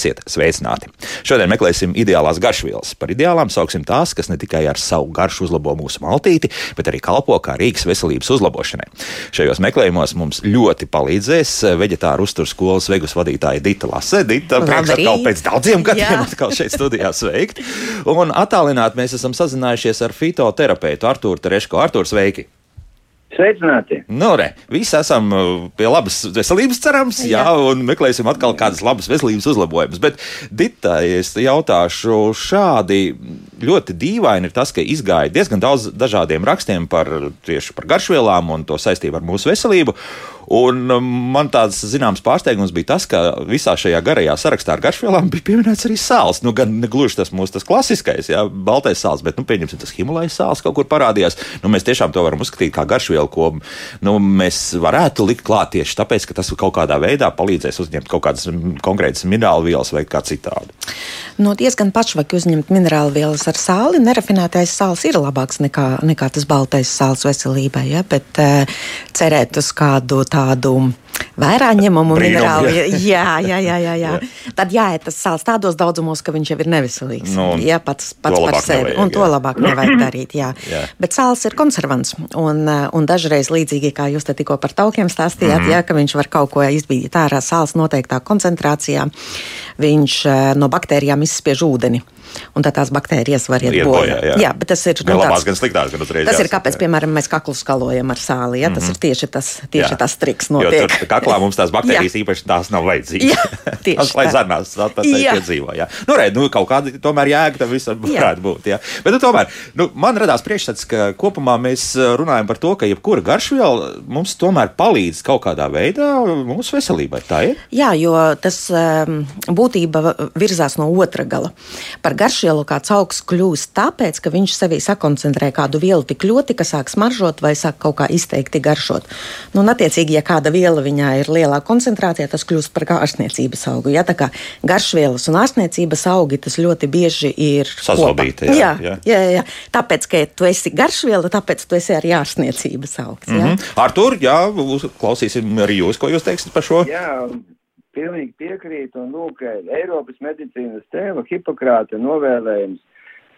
Esiet sveicināti! Šodien meklēsim ideālās garšvielas. Par ideālām sauksim tās, kas ne tikai ar savu garšu uzlabo mūsu maltīti, bet arī kalpo kā rīks veselības uzlabošanai. Šajos meklējumos mums ļoti palīdzēs veģetāru uzturu skolas vegus vadītāja Dita Lase. Dita, prieks atkal pēc daudziem gadiem atkal šeit studijā sveikt. Un attālināt mēs esam sazinājušies ar fitoterapeitu Artūru Tereško. Artūru, sveiki! Sveicināti! Nu, re, visi esam uh, pie labas veselības, cerams, jā, jā un meklēsim atkal kādas labas veselības uzlabojumus. Bet, Dita, es jautāšu šādi. Ļoti dīvaini ir tas, ka izgāja diezgan daudz dažādiem rakstiem par tieši par garšvielām un to saistību ar mūsu veselību. Un um, man tāds zināms pārsteigums bija tas, ka visā šajā garajā sarakstā ar garšvielām bija pieminēts arī sāls. Nu, gan gluži tas mūsu tas klasiskais, jā, baltais sāls, bet, nu, pieņemsim, tas Himalais sāls kaut kur parādījās. Nu, mēs tiešām to varam uzskatīt kā garšvielu, ko nu, mēs varētu likt klāt tieši tāpēc, ka tas kaut kādā veidā palīdzēs uzņemt kaut kādas konkrētas minerālu vielas vai kā citādi. Nu, diezgan pašvaki uzņemt minerālu vielas ar sāli. Nerafinētais sāls ir labāks nekā, nekā tas baltais sāls veselībai, ja? bet uh, cerēt uz kādu tādu vērā ņemamu minerālu. Jā, jā, jā, jā, jā. Tad jāiet tas sāls tādos daudzumos, ka viņš jau ir neveselīgs. Nu, jā, pats, pats par sevi. Nevajag, un to jā. labāk nevajag darīt. Jā. jā. Bet sāls ir konservants. Un, eh, un dažreiz līdzīgi kā jūs te tikko par taukiem stāstījāt, mm -hmm. jā, ka viņš var kaut ko izbīdīt ārā sāls noteiktā koncentrācijā. Viņš eh, no baktērijām izspiež ūdeni un tad tās baktērijas var iet bojā. Jā. jā, bet tas ir gan nu, labās, gan sliktās. Gan uzreiz, tas jā, ir kāpēc, jā. piemēram, mēs kaklu skalojam ar sāli. Ja? Tas mm -hmm. ir tieši tas, tieši jā. tas triks. Notiek. Jo tur kaklā mums tās baktērijas īpaši tās nav vajadzīgas. Jā, tieši tas, lai zarnās piedzīvo. Jā. Nu, re, nu, kaut kāda tomēr jēga tam visam varētu būt. Jā. Bet nu, tomēr nu, man radās priekšstats, ka kopumā mēs uh, runājam par to, ka jebkura garšviela mums tomēr palīdz kaut kādā veidā mūsu veselībai. Tā ir? Jā, jo tas um, būtība virzās no otra gala. Par garšvielu kāds augs kļūst tāpēc, ka viņš sevī sakoncentrē kādu vielu tik ļoti, ka sāk smaržot vai sāk kaut kā izteikti garšot. Nu, un, attiecīgi, ja kāda viela viņā ir lielā koncentrācijā, tas kļūst par ārstniecības augu. Ja? Tā kā garšvielas un ārstniecības augi tas ļoti bieži ir sasodīti. Jā, jā, jā. jā, jā. Tāpēc, ka tu esi garšviela, tāpēc tu esi arī ārstniecības augs. Mm -hmm. Ar tur, jā, klausīsim arī jūs, ko jūs teiksiet par šo. Jā. Pilnīgi piekrītu, un lūk, Eiropas medicīnas tēva Hipokrāta novēlējums,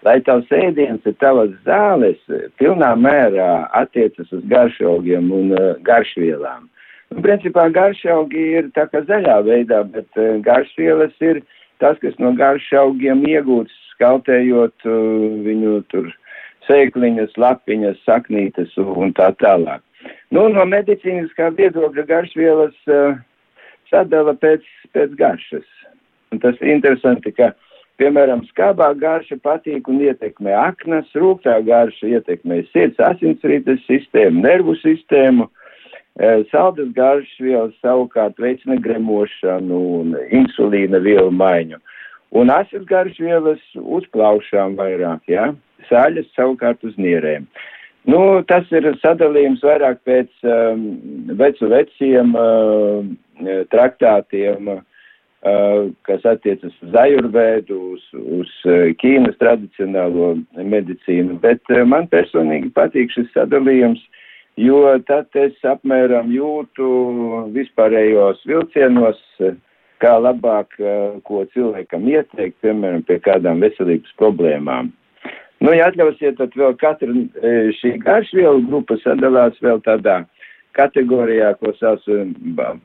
lai tavs ēdiens ir tavas zāles, pilnā mērā attiecas uz garšaugiem un uh, garšvielām. Un, principā garšaugi ir tā kā zaļā veidā, bet uh, garšvielas ir tas, kas no garšaugiem iegūts, skautējot uh, viņu tur sēkliņas, lapiņas, saknītes un tā tālāk. Nu, no medicīniskā viedokļa garšvielas uh, sadala pēc, pēc garšas. Un tas ir interesanti, ka, piemēram, skābā garša patīk un ietekmē aknas, rūktā garša ietekmē sirds asinsrites sistēmu, nervu sistēmu, e, saldas garšas vielas savukārt veicina gremošanu un insulīna vielu maiņu. Un asas garšas vielas uzplaušām vairāk, jā, ja? sāļas savukārt uz nierēm. Nu, tas ir sadalījums vairāk pēc um, vecu veciem uh, traktātiem, uh, kas attiecas uz ajurvēdu, uz, uz uh, Ķīnas tradicionālo medicīnu, bet uh, man personīgi patīk šis sadalījums, jo tad es apmēram jūtu vispārējos vilcienos, kā labāk, uh, ko cilvēkam ieteikt, piemēram, pie kādām veselības problēmām. Nu, ja atļausiet, tad vēl katra e, šī garšvielu grupa sadalās vēl tādā kategorijā, ko sauc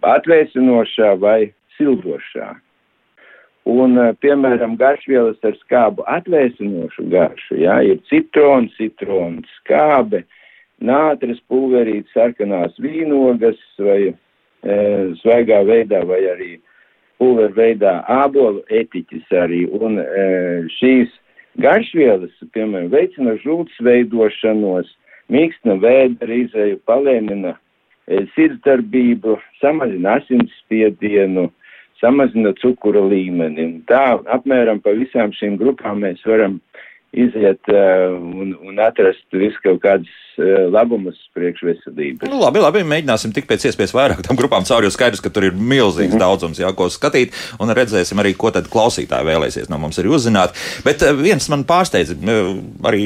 atvēsinošā vai sildošā. Un, e, piemēram, garšvielas ar skābu atvēsinošu garšu, jā, ir citrons, citrons, skābe, nātris, pulverīts, sarkanās vīnogas vai e, svaigā veidā vai arī pulver veidā ābolu etiķis arī. Un e, šīs Garšvielas, piemēram, veicina žūtas veidošanos, mīkstina vēdera izēju, palēnina e, sirdsdarbību, samazina asinsspiedienu, samazina cukura līmeni. Tā apmēram pa visām šīm grupām mēs varam iziet uh, un, un atrast visu kaut kādas uh, labumus priekšveselības. Nu, labi, labi, mēģināsim tikt pēc iespējas vairāk tam grupām cauri, jo skaidrs, ka tur ir milzīgs mm -hmm. daudzums, jā, ko skatīt, un redzēsim arī, ko tad klausītāji vēlēsies no mums arī uzzināt. Bet uh, viens man pārsteidz, arī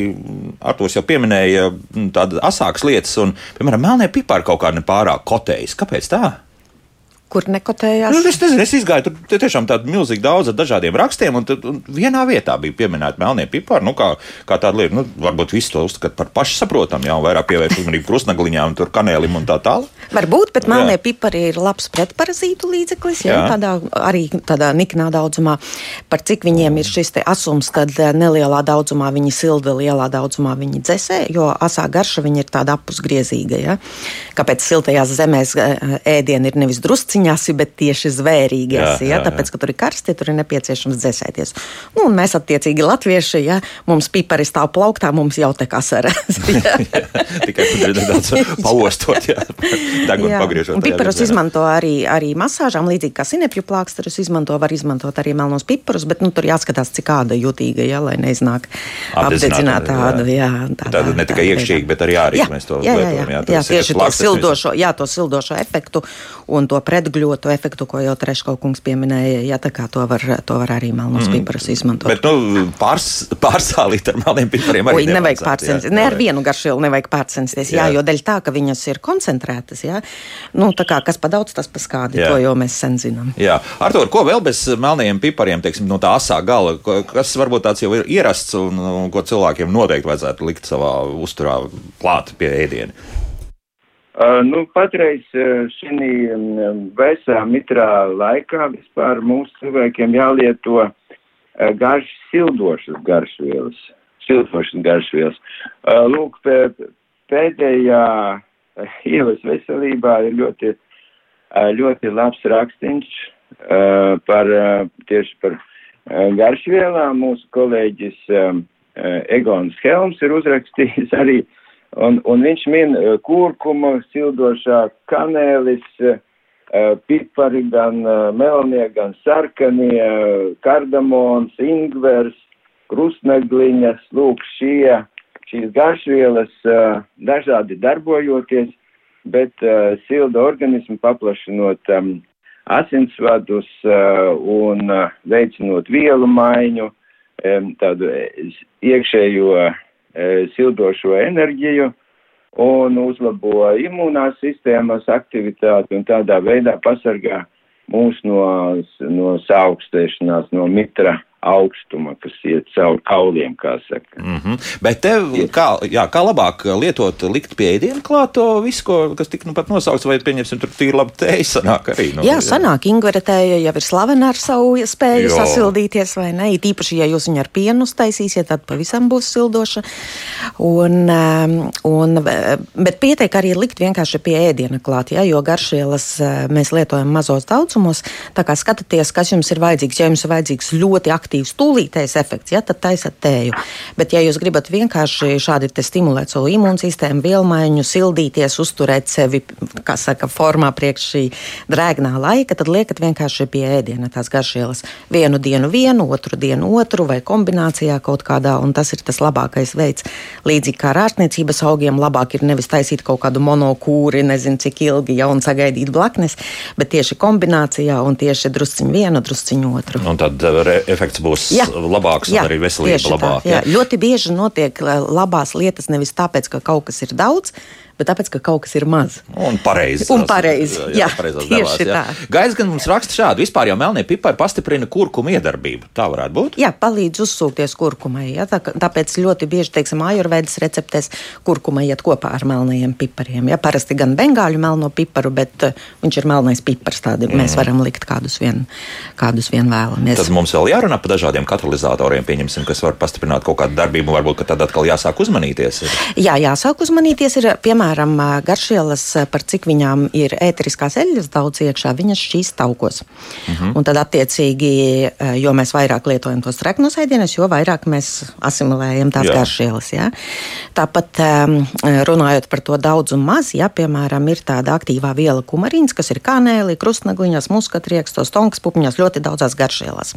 Artūrs jau pieminēja tādas asākas lietas, un, piemēram, melnie pipāri kaut kā nepārāk kotējas. Kāpēc tā? Kur nekotējās. Nu, es nezinu, es izgāju tur tiešām tādu milzīgi daudz ar dažādiem rakstiem, un, tad, un vienā vietā bija pieminēta melnie pipari. Nu, kā, kā tāda lieta, nu, varbūt visi to uzskata par pašsaprotamu, jau vairāk pievērst uzmanību krustnagliņām, tur kanēlim un tā tālāk. Varbūt, bet melnie pipari ir labs pretparazītu līdzeklis, jā, jā. Tādā, arī tādā niknā daudzumā. Par cik viņiem ir šis asums, tad eh, nelielā daudzumā viņi silda, lielā daudzumā viņi dzesē, jo asā garša viņa ir tāda apusgriezīga. Ja? Kāpēc siltajās zemēs eh, ēdieni ir nevis drusciņās, bet tieši zvērīgās, jā, jā, jā. tāpēc, ka tur ir karsti, tur ir nepieciešams dzesēties. Nu, un mēs attiecīgi latvieši, ja mums pipari stāv plauktā, mums jau te kā saras. Tikai nedaudz paostot, jā, degunu pagriežot. Piparus izmanto arī, arī masāžām, līdzīgi kā sinepju plāksterus izmanto, var izmantot arī melnos piparus, bet nu, tur jāskatās, cik kāda jutīga, ja, lai neiznāk apdedzināt tādu. Jā, tā, tā, tā, ne tikai iekšķīgi, bet arī ārīgi mēs to jā, jā, jā, lietojam. Jā, jā, tieši to sildošo, jā, to sildošo efektu un to pretgļotu efektu, ko jau Treškau kungs pieminēja, jā, tā kā to var, to var arī melnos mm. piparus izmantot. Bet, nu, pārs, pārsālīt ar melniem pipariem arī Ui, nevajag pārcensties. Ne ar vienu garšvielu nevajag pārcensties, jā, jā, jo dēļ tā, ka viņas ir koncentrētas, jā. Nu, tā kā kas pa daudz, tas pa skādi, jā. to jau mēs sen zinām. Jā. Artur, ko vēl bez melniem pipariem, teiksim, no tā asā gala, kas varbūt tāds jau ir ierasts un, un ko cilvēkiem noteikti vajadzētu likt savā uzturā klāt pie ēdiena? Uh, nu, patreiz šī vēsā mitrā laikā vispār mūsu cilvēkiem jālieto uh, garš sildošas garšvielas. Sildošas garšvielas. Uh, lūk, pēdējā ielas veselībā ir ļoti, ļoti labs rakstīns par tieši par garšvielām. Mūsu kolēģis Egons Helms ir uzrakstījis arī, un, un viņš min kurkuma, sildošā kanēlis, pipari, gan melnie, gan sarkanie, kardamons, ingvers, krustnegliņas, lūk, šie šīs garšvielas dažādi darbojoties, bet silda organismu paplašinot asinsvadus un veicinot vielu maiņu, tādu iekšējo sildošo enerģiju un uzlabo imūnās sistēmas aktivitāti un tādā veidā pasargā mūs no, no saaugstēšanās, no mitra augstuma, kas iet cauri kauliem, kā saka. Mm -hmm. Bet tev, kā, jā, kā labāk lietot, likt pie ēdienu klāt to visu, ko, kas tika nu pat nosaukts, vai pieņemsim, tur tīri labi tēja sanāk arī? Nu, jā, sanāk, Ingvera tēja jau ir slavena ar savu spēju jo. sasildīties, vai ne? It īpaši, ja jūs viņu ar pienu uztaisīsiet, tad pavisam būs sildoša. Un, um, un, bet pietiek arī likt vienkārši pie ēdiena klāt, ja, jo garšvielas uh, mēs lietojam mazos daudzumos. Tā kā skatieties, kas jums ir vajadzīgs. Ja jums ir vajadzīgs ļoti aktīvs aktīvs tūlītējs efekts, ja, tad taisat tēju. Bet, ja jūs gribat vienkārši šādi stimulēt savu imūnsistēmu, vielmaiņu, sildīties, uzturēt sevi, kā saka, formā priekš šī drēgnā laika, tad liekat vienkārši pie ēdiena tās garšvielas. Vienu dienu vienu, otru dienu otru vai kombinācijā kaut kādā, un tas ir tas labākais veids. Līdzīgi kā ar ārstniecības augiem, labāk ir nevis taisīt kaut kādu monokūri, nezinu cik ilgi jau un sagaidīt blaknes, bet tieši kombinācijā un tieši drusciņu vienu, drusciņu otru. Un tad efekts būs jā, labāks jā, un arī veselība labāka. Jā. Jā. Ļoti bieži notiek labās lietas nevis tāpēc, ka kaut kas ir daudz, bet tāpēc, ka kaut kas ir maz. Un pareizi. Un pareizi. Jā, jā, tieši devās, jā. tā. Gaisa gan mums raksta šādu. Vispār jau melnie pipari pastiprina kurkuma iedarbību. Tā varētu būt. Jā, palīdz uzsūkties kurkumai. Jā, tā, tāpēc ļoti bieži, teiksim, ajurvēdas receptēs kurkuma iet kopā ar melnajiem pipariem. Jā, parasti gan bengāļu melno piparu, bet uh, viņš ir melnais pipars. Tādi mm. mēs varam likt kādus vien, kādus vien vēlamies. Tad mums vēl jārunā par dažādiem katalizatoriem, pieņemsim, kas var pastiprināt kaut kādu darbību. Varbūt tad atkal jāsāk uzmanīties. Jā, jāsāk uzmanīties. Ir, piemēram, piemēram, garšvielas, par cik viņām ir ēteriskās eļļas daudz iekšā, viņas šīs taukos. Uh mhm. -huh. Un tad, attiecīgi, jo mēs vairāk lietojam tos treknos ēdienus, jo vairāk mēs asimilējam tās Jā. garšvielas. Ja? Tāpat runājot par to daudz un maz, ja, piemēram, ir tāda aktīvā viela kumarīns, kas ir kanēli, krustnagliņās, muskatriekstos, tonkas pupiņās, ļoti daudzās garšvielās.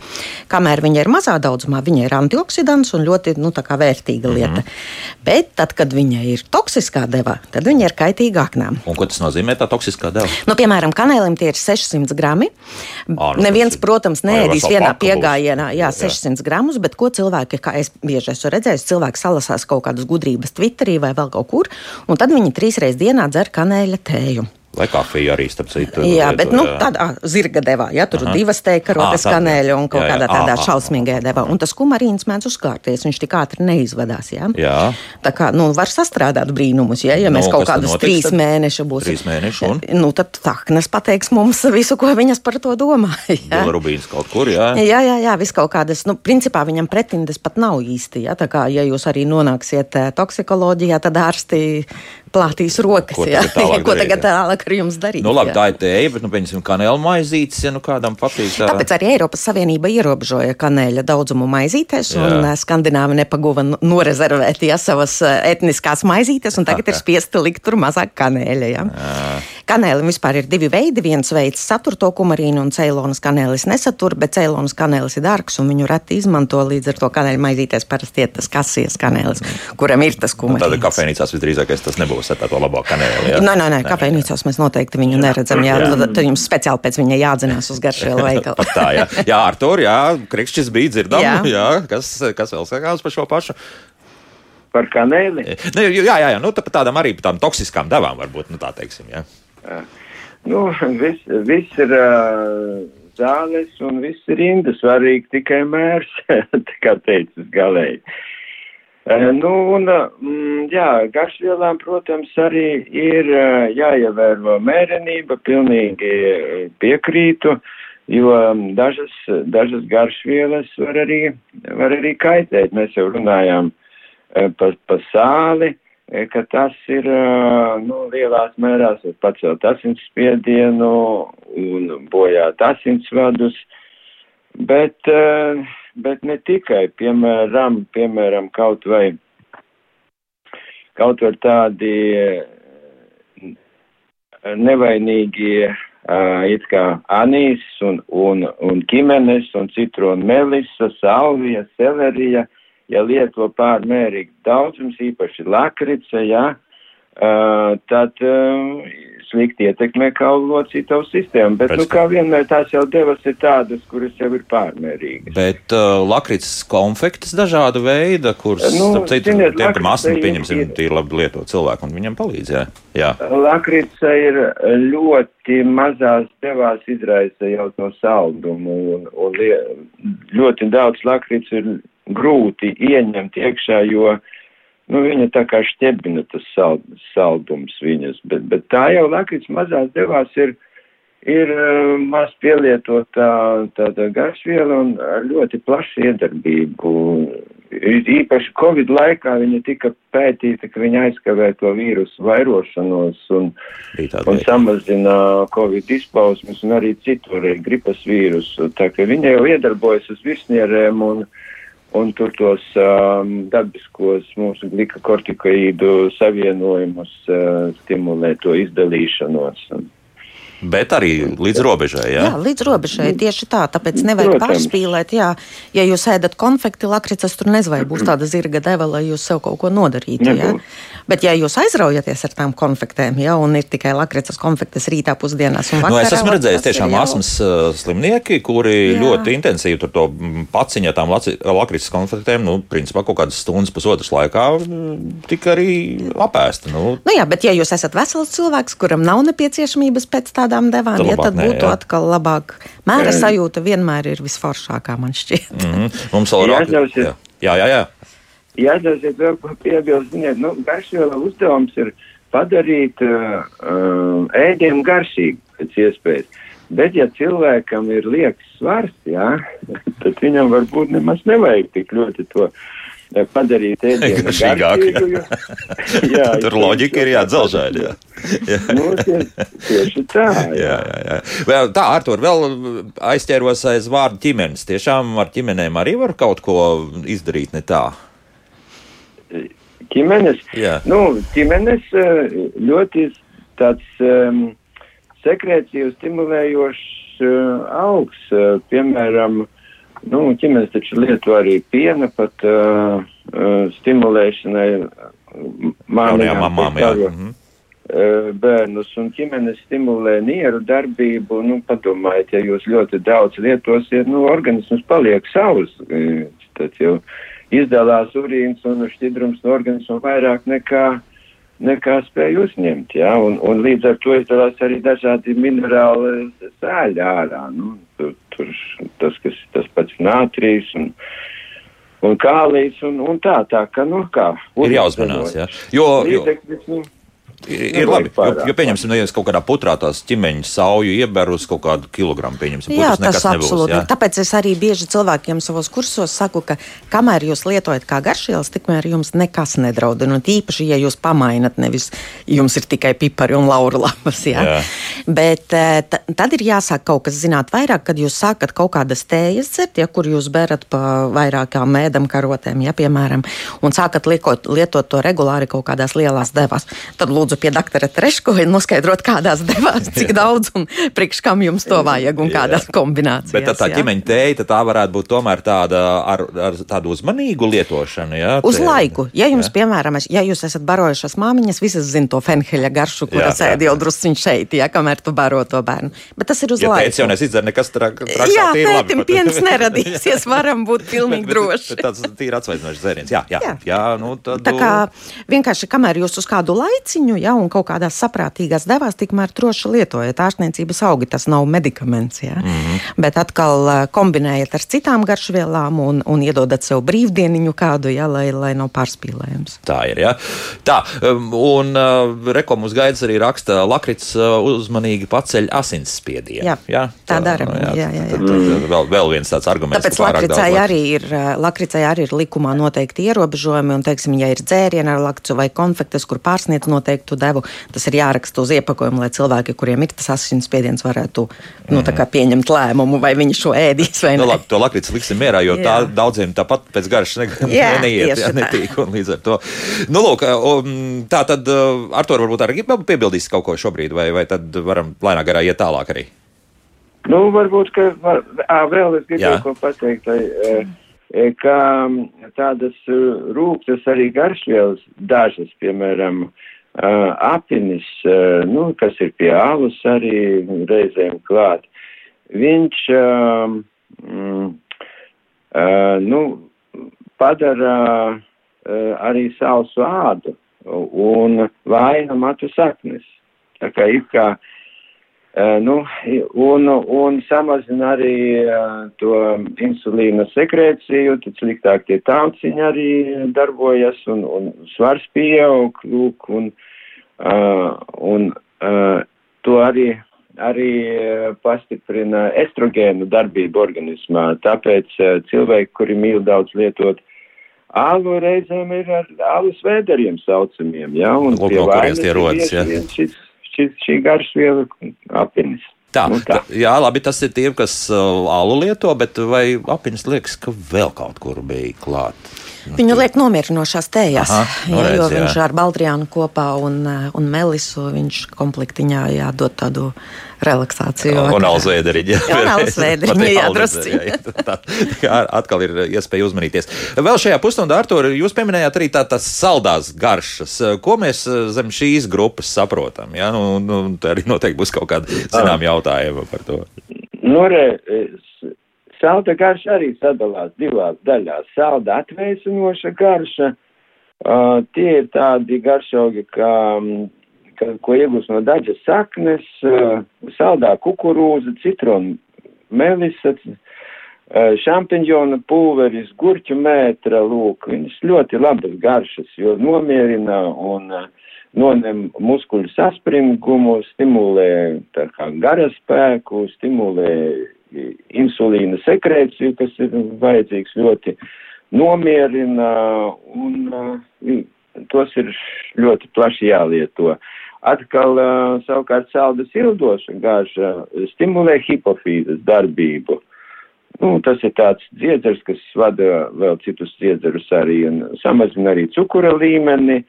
Kamēr viņa ir mazā daudzumā, viņa ir antioksidants un ļoti nu, vērtīga lieta. Uh mhm. -huh. Bet tad, kad viņa ir toksiskā devā, tad viņa ir kaitīga aknām. Un ko tas nozīmē, tā toksiskā deva? Nu, piemēram, kanēlim tie ir 600 grami. À, nu, Neviens, protams, neēdīs vienā piegājienā jā, 600 jā. gramus, bet ko cilvēki, kā es bieži esmu redzējis, cilvēki salasās kaut kādas gudrības Twitterī vai vēl kaut kur, un tad viņi trīs reizes dienā dzer kanēļa tēju. Vai kafiju arī, starp citu. Jā, bet nu, tādā zirga devā, ja tur Aha. divas teikarotes kanēļa un kaut jā, jā. kādā tādā Aha. šausmīgajā devā. Un tas kumarīns mēdz uzkārties, viņš tik ātri neizvadās. Ja? Jā. Tā kā, nu, var sastrādāt brīnumus, ja, ja mēs nu, kaut kādus trīs tad? mēnešus būsim. Trīs mēneši un? Nu, tad Taknes pateiks mums visu, ko viņas par to domā. Ja? Rubīns kaut kur, jā. Jā, jā, jā, vis kaut kādas, nu, principā viņam pretindes pat nav īsti, ja? Tā kā, ja jūs arī nonāksiet eh, toksikoloģijā, tad ārsti plātīs rokas. Ko tagad tālāk, ko tagad tālāk ar jums darīt? Nu, labi, jā. tā ir tēja, bet, nu, pieņemsim, kanēla maizītes, ja nu kādam patīk. Tā... Tāpēc arī Eiropas Savienība ierobežoja kanēļa daudzumu maizītēs, jā. un Skandināvi nepaguva norezervēt ja, savas etniskās maizītes, un tagad okay. ir spiesti likt tur mazāk kanēļa. Ja. Kanēlim vispār ir divi veidi. Viens veids satur to kumarīnu, un ceilonas kanēlis nesatur, bet ceilonas kanēlis ir dārgs, un viņu reti izmanto. Līdz ar to kanēļa maizītēs parasti ir tas kasies kanēlis, kuram ir tas kumarīns. Nu, Tāda kafejnīcās visdrīzākais tas nebūs ar tādu labo kanēli. Jā. Nē, nē, nē, kafejnīcās mēs noteikti viņu neredzam. Jā, jā. Tad, tad jums speciāli pēc viņa jādzinās uz garšvielu veikalu. tā, jā, jā Artur, jā, Krikšķis bija dzirdams. Jā. jā, kas, kas vēl sakās par šo pašu? Par kanēli? Nu, jā, jā, jā, nu, tā, tādām arī tādām toksiskām devām varbūt, nu tā teiksim. Jā. Nu, viss vis ir uh, zāles un viss ir rinda, svarīgi tikai mērs, kā teicis galēji. Uh, nu, un, mm, jā, garšvielām, protams, arī ir jāievēro mērenība, pilnīgi piekrītu, jo dažas, dažas garšvielas var arī, var arī kaitēt. Mēs jau runājām par pa sāli, ka tas ir nu, lielās mērās pacelt asinsspiedienu un bojāt asinsvadus, bet, bet ne tikai, piemēram, piemēram kaut vai, kaut vai tādi nevainīgi it kā anīs un, un, un ķimenes un citronu melisa, salvija, selerija, ja lieto pārmērīgi daudzums, īpaši lakrice, jā, uh, tad uh, slikti ietekmē kaulu locītavu sistēmu. Bet, Pēc, nu, kā vienmēr tās jau devas ir tādas, kuras jau ir pārmērīgas. Bet uh, lakrits konfektes dažāda veida, kuras, nu, starp citu, ziniet, tiem, kam asmi, pieņemsim, ir, tīri labi lieto cilvēku, un viņam palīdz, jā. jā. Lakrits ir ļoti mazās devās izraisa jau to saldumu, un, un ļoti daudz lakrits ir grūti ieņemt iekšā, jo nu, viņa tā kā šķebina tas sald, saldums viņas, bet, bet tā jau lakrits mazās devās ir, ir uh, maz pielietotā tāda garšviela un ar ļoti plašu iedarbību. Īpaši Covid laikā viņa tika pētīta, ka viņa aizkavē to vīrusu vairošanos un, un samazina Covid izpausmes un arī citur gripas vīrusu. Tā ka viņa jau iedarbojas uz virsnierēm un uh, un tur tos um, dabiskos mūsu glikokortikoīdu savienojumus uh, stimulē to izdalīšanos. Un, Bet arī līdz robežai. Jā, jā līdz robežai tieši tā. Tāpēc nevajag Protams. pārspīlēt. Jā, ja jūs ēdat konfekti, lakricas tur nezinu, vai būs tāda zirga deva, lai jūs sev kaut ko nodarītu. Jā. Bet, ja jūs aizraujaties ar tām konfektēm, ja, un ir tikai lakricas konfektes rītā, pusdienās un vakarā, nu, es esmu redzējis tiešām asmas slimnieki, kuri jā. ļoti intensīvi tur to paciņā tām lakricas konfektēm, nu, principā kaut kādas stundas, pusotras laikā tika arī apēsta. Nu. Nu, jā, bet ja jūs esat vesels cilvēks, kuram nav nepieciešamības pēc tādām devām, tad, ja, tad nē, būtu jā. atkal labāk. Mēra sajūta vienmēr ir visforšākā, man šķiet. Mm -hmm. Mums vēl ir. Jā, jā, jā. jā. Jāatcerieties vēl, ko piebilst, ziniet, nu, garšviela uzdevums ir padarīt uh, uh, ēdienu garšīgu pēc iespējas. Bet, ja cilvēkam ir liekas svars, jā, tad viņam varbūt nemaz nevajag tik ļoti to uh, padarīt ēdienu garšīgu. Jo, jā, Tur loģika ir jāatzelžēļ, jā. jā. nu, tie, tieši tā. Jā, jā, jā. Vēl, tā, Artur, vēl aizķēros aiz vārdu ģimenes. Tiešām ar ģimenēm arī var kaut ko izdarīt ne tā ģimenes. Jā. Nu, ģimenes eh, ļoti tāds um, sekreciju stimulējošs uh, augs. Uh, piemēram, nu, ģimenes taču lieto arī piena pat uh, uh, stimulēšanai. Māmiņām, mamām, jā. Mhm. Bērnus un ģimenes stimulē nieru darbību. Nu, padomājiet, ja jūs ļoti daudz lietosiet, nu, organisms paliek savs. Tad jau uh, izdalās urīns un šķidrums no organisma vairāk nekā, nekā spēj uzņemt. Ja? Un, un līdz ar to izdalās arī dažādi minerāli sāļi ārā. Nu, tur, tur tas, kas, tas pats nātrijs un, un kālijas un, un tā, tā ka, nu, kā. Ir jāuzmanās, jā. Jo, jo... Līdzekļus, nu, Ir, ir labi, jo, jo pieņemsim, ja kaut kādā putrā tās ķimeņa sauju ieber uz kaut kādu kilogramu, pieņemsim, jā, tas absolūti. Nebūs, jā? Tāpēc es arī bieži cilvēkiem savos kursos saku, ka kamēr jūs lietojat kā garšvielas, tikmēr jums nekas nedraud. Un īpaši, ja jūs pamainat, nevis jums ir tikai pipari un laura lapas. Jā? Jā. Bet eh, tad ir jāsāk kaut kas zināt vairāk, kad jūs sākat kaut kādas tējas dzert, ja kur jūs berat pa vairākām mēdam karotēm, ja piemēram, un sākat liekot, lietot to regulāri kaut kādās lielās devās. Tad lūdzu lūdzu pie doktora Treško un noskaidrot, kādās devās, cik daudz un priekš kam jums to vajag un kādās kombinācijās. Bet tā, tā ģimeņa tēja, tā varētu būt tomēr tāda ar, ar tādu uzmanīgu lietošanu. Jā, Uz tē. laiku. Ja jums, jā. piemēram, ja jūs esat barojušas māmiņas, visas zina to fenheļa garšu, kura sēdi jau drusciņš šeit, ja, kamēr tu baro to bērnu. Bet tas ir uz ja laiku. Teic, jau nesidzer nekas traks. Jā, tētim piens neradīsies, varam būt pilnīgi droši. Tas ir atsvaidzinošs dzēriens. Jā, jā, jā. jā nu, tad... Tā kā vienkārši, kamēr jūs uz kādu laiciņu, ja, un kaut kādās saprātīgās devās, tikmēr droši lietojat ārstniecības augi. Tas nav medikaments, ja? mm -hmm. bet atkal uh, kombinējat ar citām garšvielām un, un iedodat sev brīvdieniņu kādu, ja, lai, lai nav pārspīlējums. Tā ir. Ja? Tā, um, un uh, rekomus gaidas arī raksta, lakrits uh, uzmanīgi paceļ asinsspiedienu. Jā, jā, tā, tā dara. Jā, jā, jā, jā. Tad, tad vēl, vēl viens tāds arguments. Tāpēc lakricai arī, ir, lakricai arī ir likumā noteikti ierobežojumi, un, teiksim, ja ir dzērieni ar lakcu vai konfektes, kur pārsniedz noteiktu devu, tas ir jāraksta uz iepakojuma, lai cilvēki, kuriem ir tas asinsspiediens, varētu nu, mm. pieņemt lēmumu, vai viņi šo ēdīs vai nē. Nu, labi, to lakrits liksim mierā, jo jā. tā daudziem tāpat pēc garšas ne, jā, neiet, jā, netīk. Līdz ar to. Nu, lūk, tā tad Artur varbūt arī piebildīs kaut ko šobrīd, vai, vai tad varam lēnā garā iet tālāk arī. Nu, varbūt, ka var, ā, vēl es gribēju ko pateikt, lai, e, ka tādas rūktas arī garšvielas dažas, piemēram, uh, Uh, apinis, uh, nu, kas ir pie alus arī reizēm klāt, viņš uh, mm, nu, padara arī sausu ādu un vaina matu saknes. Tā kā ir kā, uh, nu, un, un samazina arī uh, to insulīna sekrēciju, tad sliktāk tie tauciņi arī darbojas un, un svars pieaug, lūk, un, Uh, un to arī, arī pastiprina estrogēnu darbību organismā. Tāpēc cilvēki, kuri mīl daudz lietot ālu, reizēm ir ar ālu svēderiem saucamiem. Ja? Un Lūk, no kurienes tie rodas. Ja? Šis, šis, šī garšviela apinis. Tā, nu, tā. tā, jā, labi, tas ir tie, kas uh, alu lieto, bet vai apiņas liekas, ka vēl kaut kur bija klāt? Nu, Viņu liek nomierinošās tējās, Aha, jā, reiz, jo viņš jā. ar Baldriānu kopā un, uh, un Melisu viņš komplektiņā jādod tādu relaksāciju. Un alzvēderiņa. Jā, alzvēderiņa, jā, drusciņa. Tā, tā, atkal ir iespēja uzmanīties. Vēl šajā pusstundā, Artur, jūs pieminējāt arī tā, tās saldās garšas. Ko mēs eh, zem šīs grupas saprotam? Jā, nu, nu, arī noteikti būs kaut kādi zinām ah. jautājumi par to. Nu, re, salda garša arī sadalās divās daļās. Salda atvēsinoša garša. Uh, tie ir tādi garšaugi, kā ka, ko iegūst no daļas saknes, uh, saldā kukurūza, citronu, melisa, uh, šampiņona pulveris, gurķu mētra, lūk, viņas ļoti labas garšas, jo nomierina un uh, noņem muskuļu saspringumu, stimulē tā kā garaspēku, stimulē insulīna sekrēciju, kas ir vajadzīgs ļoti nomierina un uh, tos ir ļoti plaši jālieto. Atkal uh, savukārt saldas ildoša gāža stimulē hipofīzes darbību. Nu, tas ir tāds dziedzers, kas vada vēl citus dziedzerus arī un samazina arī cukura līmeni,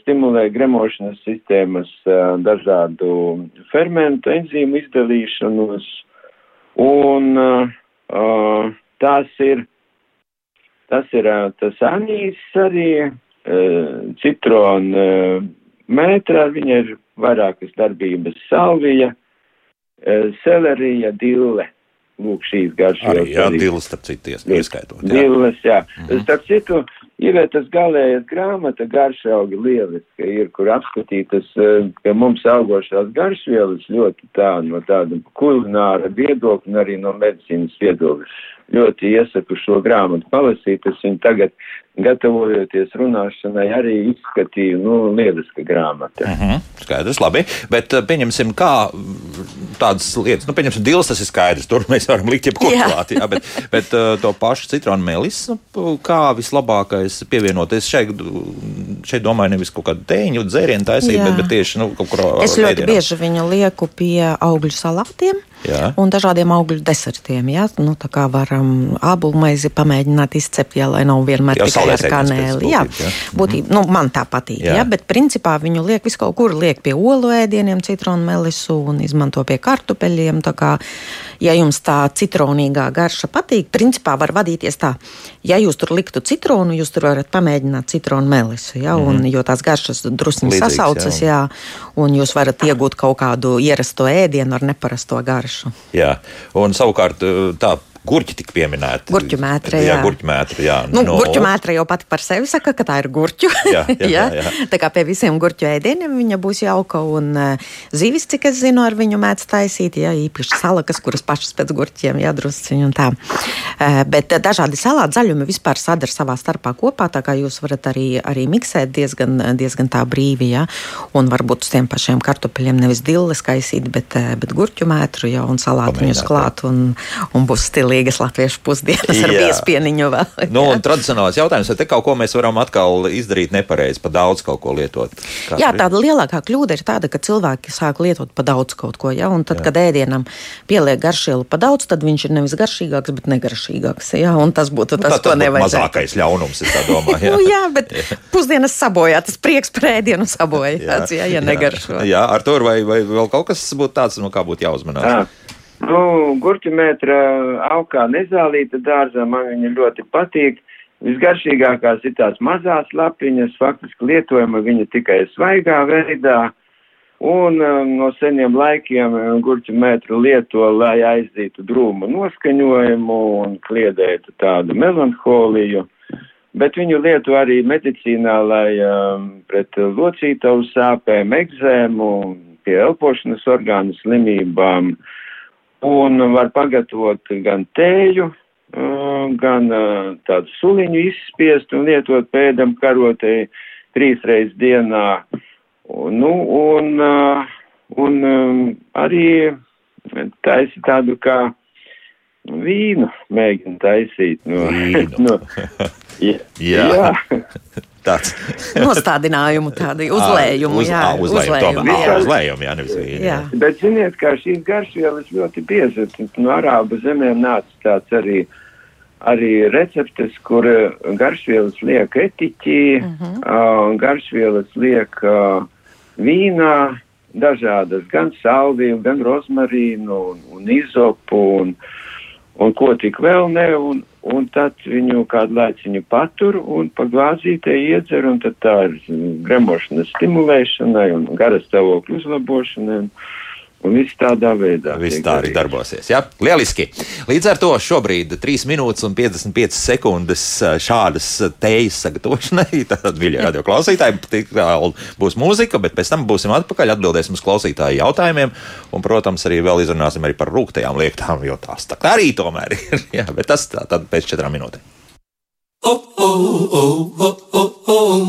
stimulē gremošanas sistēmas dažādu fermentu, enzīmu izdalīšanos, un uh, tas ir, tas ir uh, tas anīs arī, uh, citrona uh, metrā, viņa ir vairākas darbības salvija, eh, selerija, dille. Lūk, šīs garšas. Jā, dilles, starp citu, ieskaitot. Jā. Dilles, jā. Mm -hmm. Starp citu, Ievētas galējas grāmata garšaugi lieliska ir, kur apskatītas, eh, ka mums augošās garšvielas ļoti tā no tāda kulināra viedokļa un arī no medicīnas viedokļa. Ļoti iesaku šo grāmatu palasīt, es viņu tagad gatavojoties runāšanai, arī izskatīju, nu, lieliska grāmata. Uh -huh, skaidrs, labi. Bet eh, pieņemsim, kā tādas lietas, nu, pieņemsim, dils tas ir skaidrs, tur mēs varam likt jebko klāt, jā, bet, bet uh, to pašu citronu melis, nu, kā vislabākais pievienoties šeit, šeit domāju, nevis kaut kādu tēņu, dzērienu taisīt, bet, bet tieši, nu, kaut kur. Es ļoti ēdienam. bieži viņu lieku pie augļu salātiem. Jā. Un dažādiem augļu desertiem. Jā, nu, tā kā varam ābulmaizi pamēģināt izcept, jā, lai nav vienmēr jā, tikai ar kanēli. Jā, jā. Būtība, mm. nu, man tā patīk. Jā. Jā, bet principā viņu liek visu kaut kur, liek pie olu ēdieniem, citronu melisu un izmanto pie kartupeļiem. Tā kā, ja jums tā citronīgā garša patīk, principā var vadīties tā. Ja jūs tur liktu citronu, jūs tur varat pamēģināt citronu melisu, jā, un, mm. jo tās garšas drusni sasaucas, jā. jā, un jūs varat iegūt kaut kādu ierasto ēdienu ar neparasto garšu garšu. Jā, un savukārt tā Gurķi tika pieminēti. Gurķu mētre. Jā, jā gurķu mētre. Jā, nu, no. Gurķu mētre jau pati par sevi saka, ka tā ir gurķu. Jā, jā, jā. jā. Tā kā pie visiem gurķu ēdieniem viņa būs jauka. Un uh, zivis, cik es zinu, ar viņu mēdz taisīt. Jā, īpaši salakas, kuras pašas pēc gurķiem jādrusciņ un tā. Uh, bet dažādi salāti zaļumi vispār sadara savā starpā kopā. Tā kā jūs varat arī, arī miksēt diezgan, diezgan tā brīvi. Jā. Un varbūt uz tiem pašiem kartupeļiem nevis dilles kaisīt, bet, uh, bet gurķu mētru jau un salātiņus klāt. Un, un būs stili veselīgas latviešu pusdienas ar biespieniņu vēl. nu, un tradicionālais jautājums, vai te kaut ko mēs varam atkal izdarīt nepareizi, pa daudz kaut ko lietot? Katru? Jā, tāda lielākā kļūda ir tāda, ka cilvēki sāk lietot pa daudz kaut ko, ja? un tad, jā. kad ēdienam pieliek garšielu pa daudz, tad viņš ir nevis garšīgāks, bet negaršīgāks, ja? un tas būtu nu, tas, nu, tā, ko nevajag. Mazākais ļaunums, es tā domāju. Jā, nu, jā bet jā. pusdienas sabojā, tas prieks par ēdienu sabojā, jā, jā, ja negaršo. Jā, ar to vai, vai vēl kaut kas būtu tāds, no kā būtu jāuzmanās? Jā. Nu, gurķumetra augā nezālīta dārzā man viņa ļoti patīk. Visgaršīgākās ir tās mazās lapiņas, faktiski lietojama viņa tikai svaigā veidā. Un um, no seniem laikiem gurķu metru lieto, lai aizdītu drūmu noskaņojumu un kliedētu tādu melanholiju. Bet viņu lieto arī medicīnā, lai um, pret locītavu sāpēm, egzēmu, pie elpošanas orgānu slimībām uh, Un var pagatavot gan tēju, gan tādu suliņu izspiest un lietot pēdam karotei trīs reizes dienā. Nu, un, un arī taisa tādu kā vīnu mēģina taisīt. No, no, jā. jā tāds nostādinājumu, tādu uzlējumu. Uz, jā, uzlējumu, uzlējumu, jā. uzlējumu, jā, nevis vīni. Jā. Bet ziniet, kā šīs garšvielas ļoti bieži no arābu zemēm nāca tāds arī, arī receptes, kur garšvielas liek etiķī, uh -huh. uh, garšvielas liek uh, vīnā, dažādas, gan salviju, gan rozmarīnu un, un izopu un, un ko tik vēl ne. Un, un tad viņu kādu laiciņu patur un pa glāzītē iedzer, un tad tā ir gremošanas stimulēšanai un garas stāvokļu uzlabošanai. Un, Un viss tādā veidā. Viss tā arī darbosies. Ja? Lieliski. Līdz ar to šobrīd 3 minūtes un 55 sekundes šādas tējas sagatavošanai. Tad, mīļie radio klausītāji, būs mūzika, bet pēc tam būsim atpakaļ, atbildēsim uz klausītāju jautājumiem. Un, protams, arī vēl izrunāsim arī par rūktajām lietām, jo tās tā arī tomēr ir. Jā, bet tas tā, tad pēc četrām minūtēm.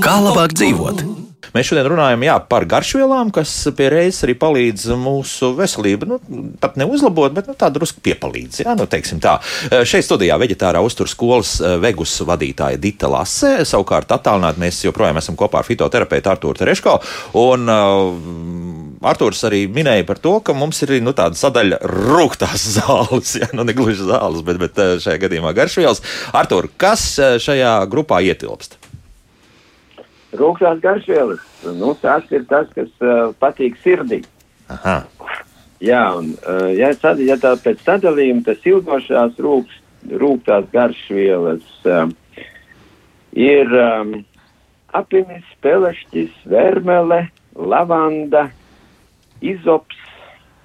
Kā labāk dzīvot? Mēs šodien runājam jā, par garšvielām, kas pie reizes arī palīdz mūsu veselību. Nu, pat neuzlabot, bet nu, tā drusku piepalīdz. Jā, nu, tā. Šeit studijā veģetārā uztur skolas vegus vadītāja Dita Lase. Savukārt attālināti mēs joprojām esam kopā ar fitoterapeitu Artūru Tereško. Un, uh, Arthurs arī minēja par to, ka mums ir nu, tāda sadaļa rūktās zāles. Ja? Nu, ne gluži zāles, bet, bet šajā gadījumā garšvielas. Artur, kas šajā grupā ietilpst? Rūkstās garšvielas, nu, tas ir tas, kas uh, patīk sirdī. Aha. Jā, un uh, ja, sad, ja tā pēc sadalījuma tas ilgošās rūks, rūktās garšvielas uh, ir um, apinis, pelešķis, vermele, lavanda, izops,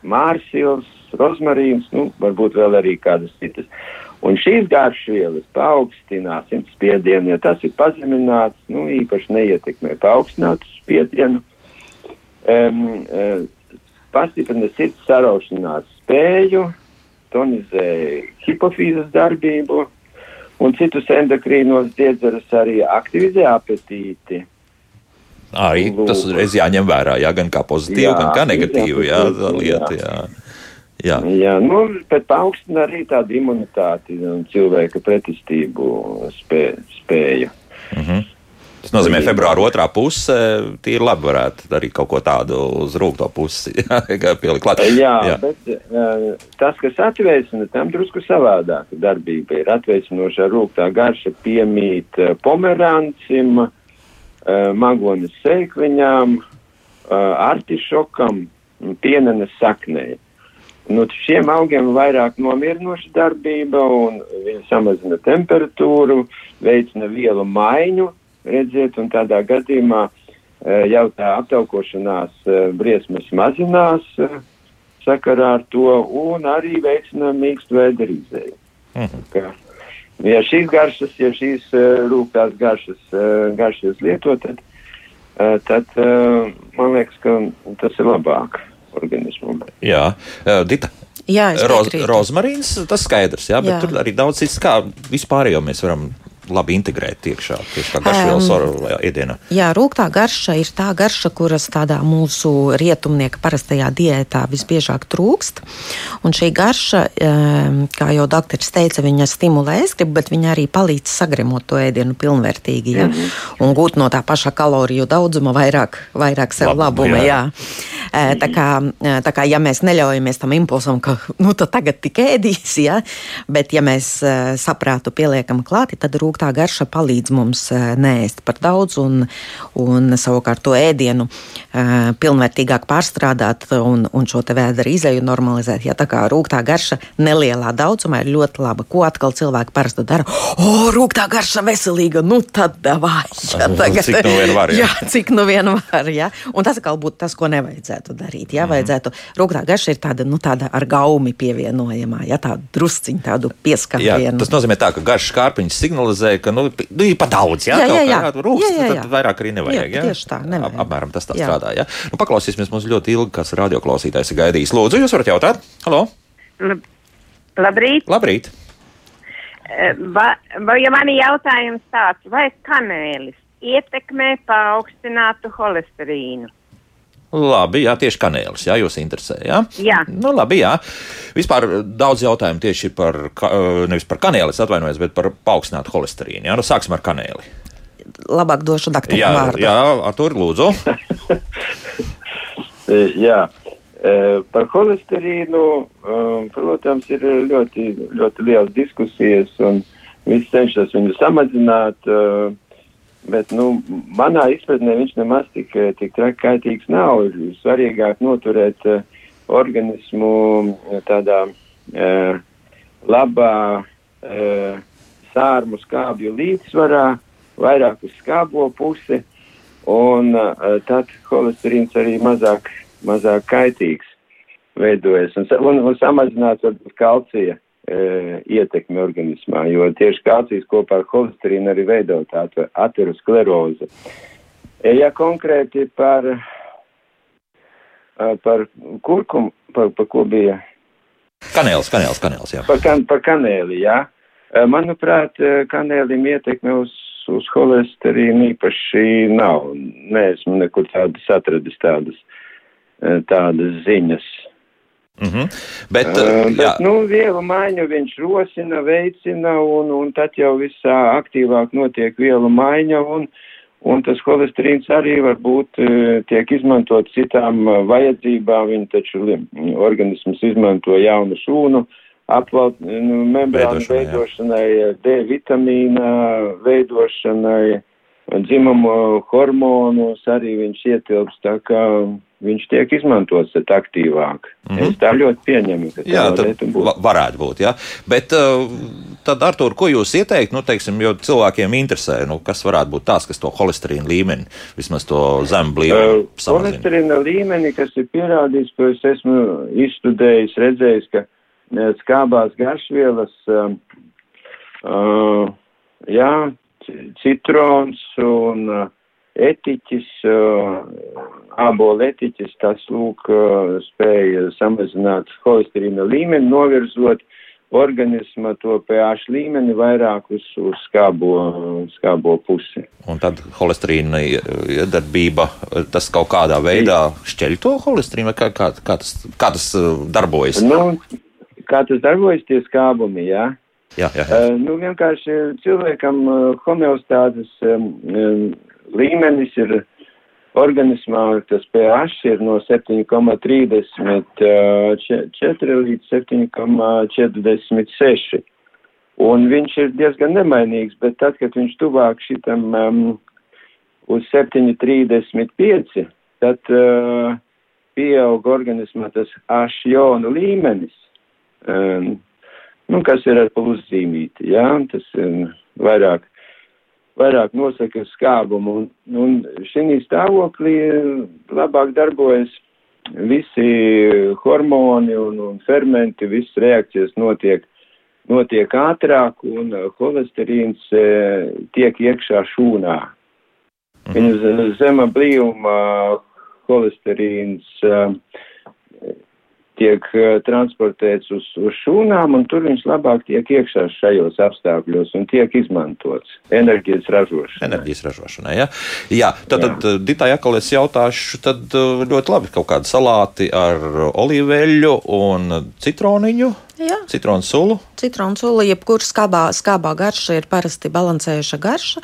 mārsils, rozmarīns, nu, varbūt vēl arī kādas citas. Un šīs garšvielas paaugstina asinsspiedienu, ja tas ir pazemināts, nu, īpaši neietekmē paaugstinātu spiedienu, um, um, pastiprina sirds saraušanās spēju, tonizē hipofīzes darbību un citus endokrīnos dziedzerus arī aktivizē apetīti. Arī tas reiz jāņem vērā, jā, gan kā pozitīvu, jā, gan kā negatīvu, jā, lieta, jā. Jā, jā nu, bet paaugstina arī tādu imunitāti un cilvēka pretestību spē, spēju. Mhm. -huh. Tas nozīmē, ka februāra otrā puse ir labi varētu arī kaut ko tādu uz rūkto pusi pielikt klāt. Jā, jā, bet tas, kas atveicina, tam drusku savādāka darbība ir atveicinošā rūktā garša piemīt pomerancim, magonas sēkliņām, artišokam pienenes saknei. Nu, šiem augiem ir vairāk nomierinoša darbība, un viņi samazina temperatūru, veicina vielu maiņu, redziet, un tādā gadījumā jau tā aptaukošanās briesmas mazinās sakarā ar to, un arī veicina mīkstu vēderīzēju. Mhm. Ja šīs garšas, ja šīs rūktās garšas, garšas lieto, tad, tad man liekas, ka tas ir labāk organismam. Jā, Dita. Jā, Roz, rozmarīns, tas skaidrs, jā, bet jā. tur arī daudz cits, kā vispārējo mēs varam labi integrēt iekšā, tieši kā garšvielas um, ēdienā. Jā, rūktā garša ir tā garša, kuras tādā mūsu rietumnieka parastajā diētā visbiežāk trūkst. Un šī garša, um, kā jau doktors teica, viņa stimulē ēstgribu, bet viņa arī palīdz sagremot to ēdienu pilnvērtīgi ja? mm -hmm. un gūt no tā paša kaloriju daudzuma vairāk, vairāk sev labuma. Jā. Jā. Tā kā, tā kā ja mēs neļaujamies tam impulsam, ka nu, tagad tik ēdīs, ja? bet ja mēs saprātu pieliekam klāti, tad rūktā rūgtā garša palīdz mums eh, nēst par daudz un, un savukārt to ēdienu uh, pilnvērtīgāk pārstrādāt un, un šo te vēdera izēju normalizēt. Ja tā kā rūgtā garša nelielā daudzumā ir ļoti laba. Ko atkal cilvēki parasti dara? O, rūgtā garša veselīga, nu tad davai. Ja, tagad, cik nu vien var. Jā, jā cik nu vien var. Ja. Un tas atkal būtu tas, ko nevajadzētu darīt. Ja, mm vajadzētu, rūgtā garša ir tāda, nu, tāda ar gaumi pievienojamā, ja tādu drusciņu, tādu pieskatienu. Tas nozīmē tā, ka garš kārpiņš signalizē signalizē, ka nu, nu, ir pa daudz. Jā, jā, jā, jā. jā, rūks, jā, jā, jā. tad vairāk arī nevajag. Jā, jā? Tieši tā, nevajag. Apmēram tas tā jā. strādā. Jā. Nu, paklausīsimies mums ļoti ilgi, kas radioklausītājs ir gaidījis. Lūdzu, jūs varat jautāt? Halo! Lab labrīt! Labrīt! Va, va, ja man ir jautājums tāds, vai kanēlis ietekmē paaugstinātu holesterīnu? Labi, jā, tieši kanēlis, jā, jūs interesē, jā? Jā. Nu, labi, jā. Vispār daudz jautājumu tieši par, nevis par kanēlis atvainojos, bet par paaugstinātu holesterīnu, jā? Nu, sāksim ar kanēli. Labāk došu doktoram jā, vārdu. Jā, Artur, lūdzu. jā. E, par holesterīnu, protams, ir ļoti, ļoti liels diskusijas, un viss cenšas viņu samazināt. Uh, Bet, nu, manā izpratnē viņš nemaz tik, tik traki kaitīgs nav. Ir svarīgāk noturēt uh, organismu tādā uh, labā uh, sārmu skābju līdzsvarā, vairāk uz skābo pusi, un uh, tad holesterīns arī mazāk, mazāk kaitīgs veidojas un, un, un samazināts varbūt kalcija ietekmi organismā, jo tieši kalcijs kopā ar holesterīnu arī veido tādu aterosklerozi. E, ja konkrēti par, par kurkumu, par, par ko bija? Kanēls, kanēls, kanēls, jā. Par, kan, par kanēli, jā. Manuprāt, kanēlim ietekme uz, uz holesterīnu īpaši nav. Nē, esmu nekur tādas atradis tādas, tādas ziņas. Mm -hmm. Bet, uh, bet jā. nu, vielu maiņu viņš rosina, veicina, un, un tad jau visā aktīvāk notiek vielu maiņa, un, un tas holesterīns arī varbūt tiek izmantot citām vajadzībām. Viņi taču organisms izmanto jaunu šūnu apvalt, nu, membrānu veidošanai, D vitamīna veidošanai, dzimumu hormonus arī viņš ietilps, tā kā viņš tiek izmantots aktīvāk. Mm -hmm. Es tā ļoti pieņemu, ka jā, tā būt. varētu būt. Jā. Bet uh, tad, Artur, ko jūs ieteikt, nu, teiksim, jo cilvēkiem interesē, nu, kas varētu būt tās, kas to holesterīna līmeni, vismaz to zemu blīvumu uh? Holesterīna līmeni, kas ir pierādīts, ko es esmu izstudējis, redzējis, ka skābās garšvielas uh, Uh, jā, citrons un uh, etiķis, uh, ābola etiķis, tas lūk uh, spēja samazināt holesterīna līmeni, novirzot organisma to pH līmeni vairāk uz, uz skābo, skābo pusi. Un tad holesterīna iedarbība, tas kaut kādā veidā šķeļ to holesterīnu, vai kā, kā, kā, tas, kā tas darbojas? Nu, kā tas darbojas, tie skābumi, jā. Jā, jā, jā. Uh, nu, vienkārši cilvēkam uh, homeostāzes līmenis ir organismā, tas pH ir no 7,34 līdz 7,46. Un viņš ir diezgan nemainīgs, bet tad, kad viņš tuvāk šitam um, uz 7,35, tad uh, pieaug organismā tas H jonu līmenis. Um, nu, kas ir ar pluszīmīti, jā, tas ir vairāk, vairāk nosaka skābumu, un, un šī stāvoklī labāk darbojas visi hormoni un, un fermenti, visas reakcijas notiek, notiek ātrāk, un holesterīns e, tiek iekšā šūnā. Viņa zema blīvuma holesterīns e, tiek uh, transportēts uz, uz šūnām, un tur viņš labāk tiek iekšā šajos apstākļos un tiek izmantots enerģijas ražošanai. Enerģijas ražošanai, ja? Jā, tad, jā. tad Ditai Akal es jautāšu, tad ļoti labi kaut kādi salāti ar olīveļu un citroniņu. Jā. Citronu sulu. Citronu sula, jebkurā skābā, skābā garša ir parasti balansējuša garša,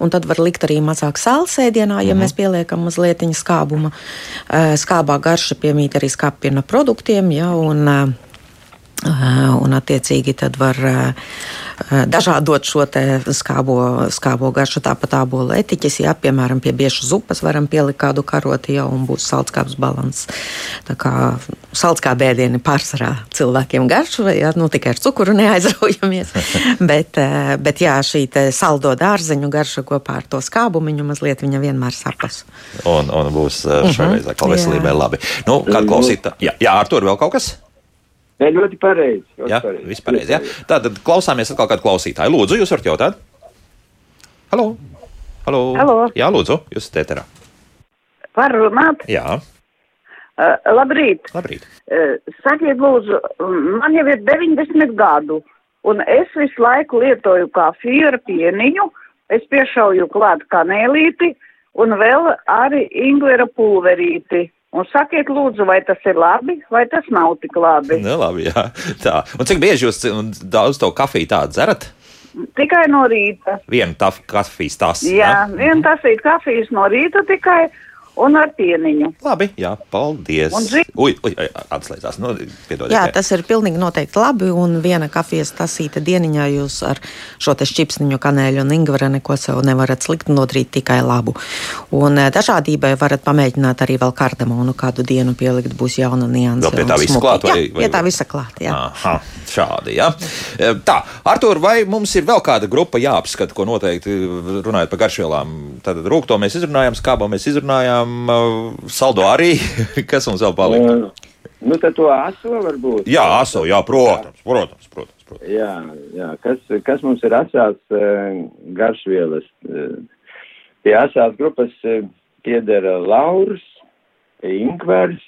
un tad var likt arī mazāk sāls ēdienā, ja mm -hmm. mēs pieliekam mazliet skābuma. Skābā garša piemīt arī skāppiena produktiem, ja, un Un, attiecīgi, tad var dažādot šo skābo, skābo garšu, tāpat ābola etiķis. Jā, piemēram, pie biežas zupas varam pielikt kādu karoti jau un būs saldskābs balans. Tā kā saldskābi ēdieni pārsvarā cilvēkiem garšu, jā, nu tikai ar cukuru neaizraujamies. bet, bet jā, šī saldo dārzeņu garša kopā ar to skābumiņu mazliet viņa vienmēr sapas. Un, un būs šoreiz atkal veselībai labi. Nu, kā klausīt, jā, jā, ar to ir vēl kaut kas? Nē, ļoti pareizi. Jā, viss pareizi. Jā. Tātad klausāmies atkal kādu klausītāju. Lūdzu, jūs varat jautāt? Halo! Halo! Halo. Jā, lūdzu, jūs esat ēterā. Var runāt? Jā. Uh, labrīt! Labrīt! Uh, sakiet, lūdzu, man jau ir 90 gadu, un es visu laiku lietoju kafiju ar pieniņu, es piešauju klāt kanēlīti un vēl arī ingvera pulverīti. Un sakiet, lūdzu, vai tas ir labi, vai tas nav tik labi? Ne, labi jā. Tā. Un cik bieži jūs daudz to kafiju tādu dzerat? Tikai no rīta. Vienu kafijas tasu. Jā, ja? vienu tasīt kafijas no rīta tikai un ar pieniņu. Labi, jā, paldies. Un zi... Ui, ui, atslēdzās. Nu, piedodiet, jā, tas ir pilnīgi noteikti labi. Un viena kafijas tasīta dieniņā jūs ar šo te šķipsniņu, kanēļu un ingvera neko sev nevarat slikt, nodarīt tikai labu. Un eh, dažādībai varat pamēģināt arī vēl kardamonu kādu dienu pielikt, būs jauna nianse. Vēl pie tā visa klāt? Vai, jā, pie tā visa klāt, jā. Aha, šādi, jā. Eh, tā, Artur, vai mums ir vēl kāda grupa jāapskata, ko noteikti runājot par garšvielām? Tad rūkto mēs izrunājām, skābo mēs izrunājām joprojām saldo arī. Kas mums vēl palika? Nu, tad to aso varbūt. Jā, aso, jā, protams, protams. protams, protams. Jā, jā. Kas, kas mums ir asās garšvielas? Pie asās grupas piedara laurs, inkvers,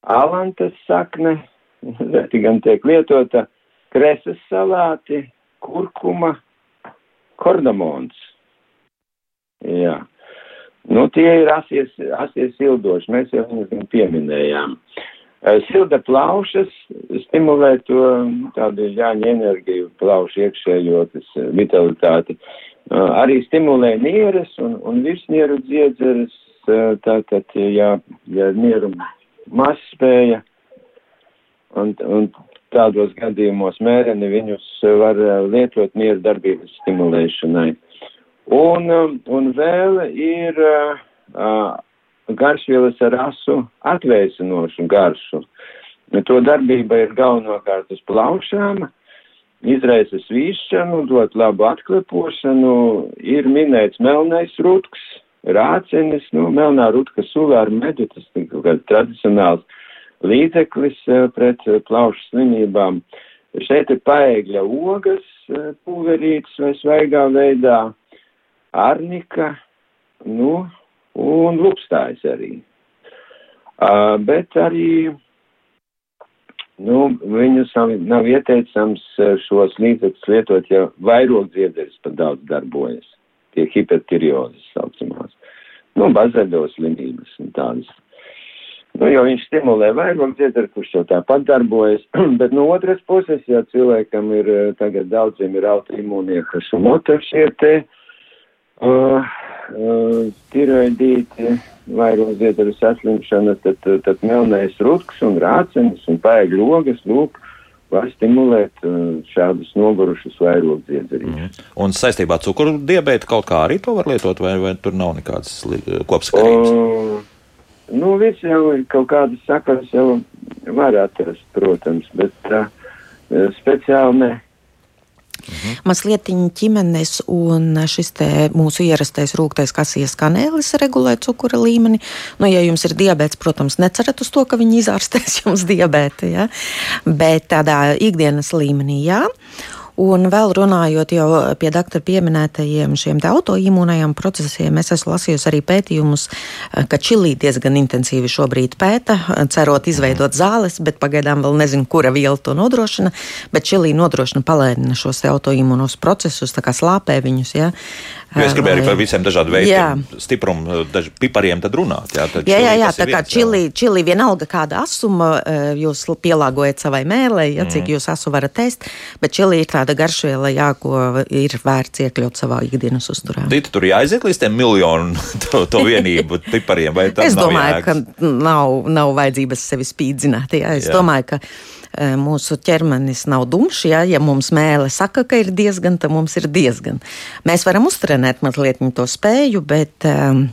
alantas sakne, reti gan tiek lietota, kreses salāti, kurkuma, kordamons. Jā. Nu, tie ir asies, asies sildoši, mēs jau viņus pieminējām. Silda plaušas stimulē to tādu jāņa enerģiju, plaušu iekšējo tas vitalitāti. Arī stimulē nieres un, un virsnieru dziedzeres, tātad, ja, ja nieru mazspēja un, un tādos gadījumos mēreni viņus var lietot nieru darbības stimulēšanai. Un, um, un vēl ir uh, uh, garšvielas ar asu atvēsinošu garšu. To darbība ir galvenokārt uz plaušām, izraisa svīšanu, dot labu atklepošanu, ir minēts melnais rutks, rācenis, nu, melnā rutka sula ar medu, tas ir kaut kāds tradicionāls līdzeklis uh, pret uh, plaušu slimībām. Šeit ir paēgļa ogas, pulverītes vai svaigā veidā, arnika, nu, un lupstājs arī. Uh, bet arī, nu, viņus nav, nav ieteicams šos līdzekļus lietot, ja vairogdziedzeris pat daudz darbojas, tie hipertiriozes saucamās, nu, bazeļos slimības un tādas. Nu, jo viņš stimulē vairogdziedari, kurš jau tāpat darbojas, bet no otras puses, ja cilvēkam ir, tagad daudziem ir autoimūnie hašamota šie te uh, uh, tiroidīti, vairogdziedaru saslimšana, tad, tad melnais rutks un rācenis un paēgļu logas, lūk, var stimulēt uh, šādus nogurušus vairogdziedzerus. Mm. Un saistībā ar cukuru diabētu kaut kā arī to var lietot, vai, vai tur nav nekādas kopskarības? Uh, Nu, viss jau ir kaut kādas sakaras, jau var atrast, protams, bet uh, speciāli ne. Mhm. Mazliet ķimenes un šis mūsu ierastais rūktais kasijas kanēlis regulē cukura līmeni. Nu, ja jums ir diabetes, protams, necerat uz to, ka viņi izārstēs jums diabetu, ja? bet tādā ikdienas līmenī jā. Un vēl runājot jau pie doktora pieminētajiem šiem autoimūnajiem procesiem, es esmu lasījusi arī pētījumus, ka Čilī diezgan intensīvi šobrīd pēta, cerot izveidot zāles, bet pagaidām vēl nezinu, kura viela to nodrošina. Bet Čilī nodrošina palēnina šos autoimūnos procesus, tā kā slāpē viņus. Ja. Jo es gribēju arī par visiem dažādiem veidiem, stiprumu, daž, pipariem runāt. Jā, jā, jā, jā tā kā čili, čili vienalga kāda asuma jūs pielāgojat savai mēlē, ja, cik mm. jūs asu varat ēst, bet čili ir tāda garšviela, jā, ko ir vērts iekļaut savā ikdienas uzturā. Dita, tur jāaiziet līdz tiem miljonu to, to vienību pipariem, vai tas Es domāju, jēgas? ka nav, nav vajadzības sevi spīdzināt. Jā. Es jā. domāju, ka mūsu ķermenis nav dumšs. Ja, ja mums mēlē saka, ka ir diezgan, tad mums ir diezgan. Mēs varam uztrenēt mazliet to spēju, bet. Um,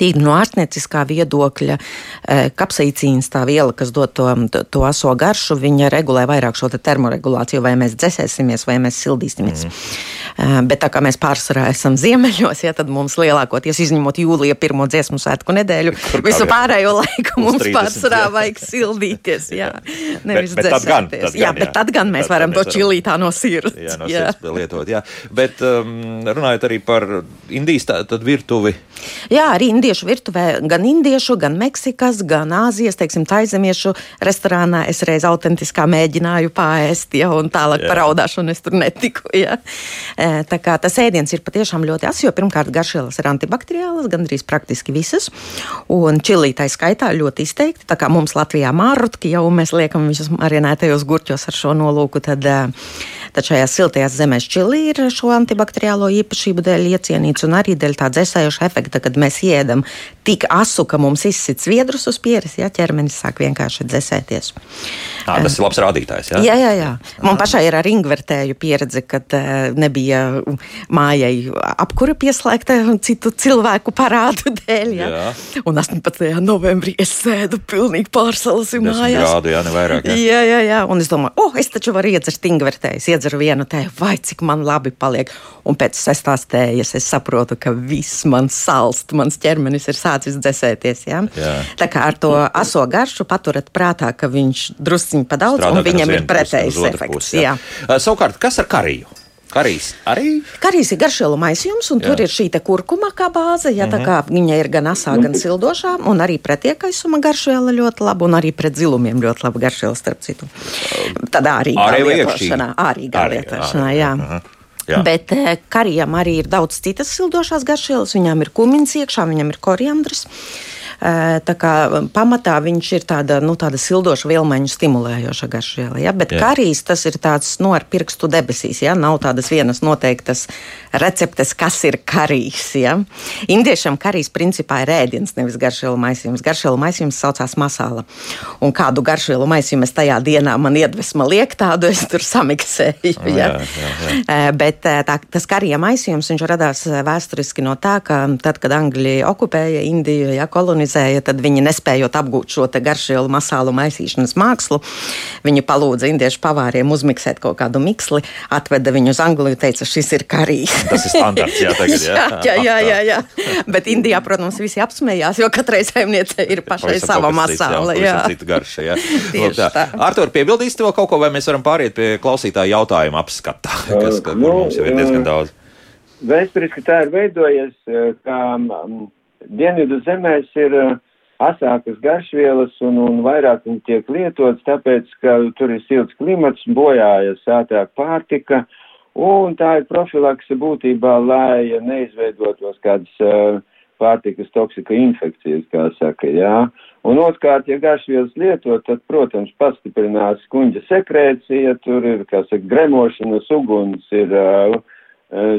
Tīri no ārstnieciskā viedokļa, eh, kapsaicīns, tā viela, kas dod to, to, to aso garšu, viņa regulē vairāk šo te termoregulāciju, vai mēs dzēsēsimies, vai mēs sildīsimies. Mm. Bet tā kā mēs pārsvarā esam ziemeļos, ja, tad mums lielākoties, izņemot jūlija pirmo dziesmu svētku nedēļu, Kur visu pārējo laiku mums 30, pārsvarā jā. vajag sildīties. Jā, nevis bet, bet tad gan, tad gan, jā, bet tad gan mēs tad varam to čilītā no sirds. Jā, no sirds jā. lietot, jā. Bet um, runājot arī par Indijas tā, virtuvi. Jā, arī indiešu virtuvē, gan indiešu, gan Meksikas, gan Āzijas, teiksim, taizemiešu restorānā es reiz autentiskā mēģināju pāriest, ja, un tālāk par raudāšanu es tur netiku. Ja. Tā kā tas ēdiens ir patiešām ļoti asins, jo pirmkārt garšvielas ir antibakteriālas, gandrīz praktiski visas, un čilītai skaitā ļoti izteikti. Tā kā mums Latvijā mārrutki jau mēs liekam viņus marinētajos gurķos ar šo nolūku, tad, e, tad šajās siltajās zemēs čili ir šo antibakteriālo īpašību dēļ iecienīts un arī dēļ tā dzēsējoša efekta, kad mēs ēdam tik asu, ka mums izsit sviedrus uz pieres, ja ķermenis sāk vienkārši dzēsēties. À, tas ir labs rādītājs. Jā, jā, jā. jā. Man pašai ir ar ingvertēju pieredze, kad nebija mājai apkura pieslēgta citu cilvēku parādu dēļ. Ja? Jā. Un 18. novembrī es sēdu pilnīgi pārsalasi mājās. Grādu, jā, nevairāk. Jā. jā, jā, jā. Un es domāju, oh, es taču varu iedzert ingvertējas, iedzeru vienu tēju, vai cik man labi paliek. Un pēc sestās tējas es saprotu, ka viss man salst, mans ķermenis ir sācis dzēsēties. Ja? Jā. Tā kā ar to aso garšu paturat prātā, ka viņš drusciņi pa daudz, Strādā un viņam ir pretējs efekts. Pusi, jā. Jā. Savukārt, kas ar kariju? Karīs arī? Karīs ir garšvielu maisījums, un jā. tur ir šī kurkuma kā bāze. Ja, mm -hmm. kā viņa ir gan asā, gan sildošā, un arī pretiekaisuma garšviela ļoti laba, un arī pret zilumiem ļoti laba garšviela, starp citu. Tad arī lietošanā. Arī lietošanā, jā. jā. Jā. Bet karijam arī ir daudz citas sildošās garšvielas. Viņām ir kumins iekšā, viņam ir koriandrs. Uh, kā pamatā viņš ir tāda, nu, tāda sildoša vilmeņu stimulējoša garšviela. Ja? Bet Jā. karīs tas ir tāds nu, ar pirkstu debesīs. Ja? Nav tādas vienas noteiktas receptes, kas ir karīs. Ja? Indiešam karīs principā ir ēdiens, nevis garšvielu maisījums. Garšvielu maisījums saucās masāla. Un kādu garšvielu maisījumu es tajā dienā man iedvesma liek, tādu es tur samiksēju. Ja? jā, jā, jā. Bet tā, tas karija maisījums radās vēsturiski no tā, ka tad, kad Angļi okupēja Indiju, ja kolonizēja, organizēja, tad viņi nespējot apgūt šo garšvielu masālu maisīšanas mākslu, viņi palūdza indiešu pavāriem uzmiksēt kaut kādu miksli, atveda viņu uz Angliju un teica, šis ir karīs. Tas ir standarts, jā, tagad, jā. jā, jā, jā, jā. Bet Indijā, protams, visi apsmējās, jo katrai saimniecei ir pašai Pavisam sava kas masāla. Jā, cita garša. Jā. Lūk, tā. Artur, piebildīsi to kaut ko, vai mēs varam pāriet pie klausītāja jautājuma apskatā, kas ka, nu, mums jau ir diezgan uh, daudz. Vēsturiski tā ir veidojies, eh, ka dienvidu zemēs ir eh, asākas garšvielas un, un vairāk viņi tiek lietots, tāpēc, ka tur ir silts klimats, bojājas ātrāk pārtika, un tā ir profilakse būtībā, lai neizveidotos kādas uh, pārtikas toksika infekcijas, kā saka, jā. Un otrkārt, ja garšvielas lietot, tad, protams, pastiprinās kuņģa sekrēcija, tur ir, kā saka, gremošanas uguns ir uh,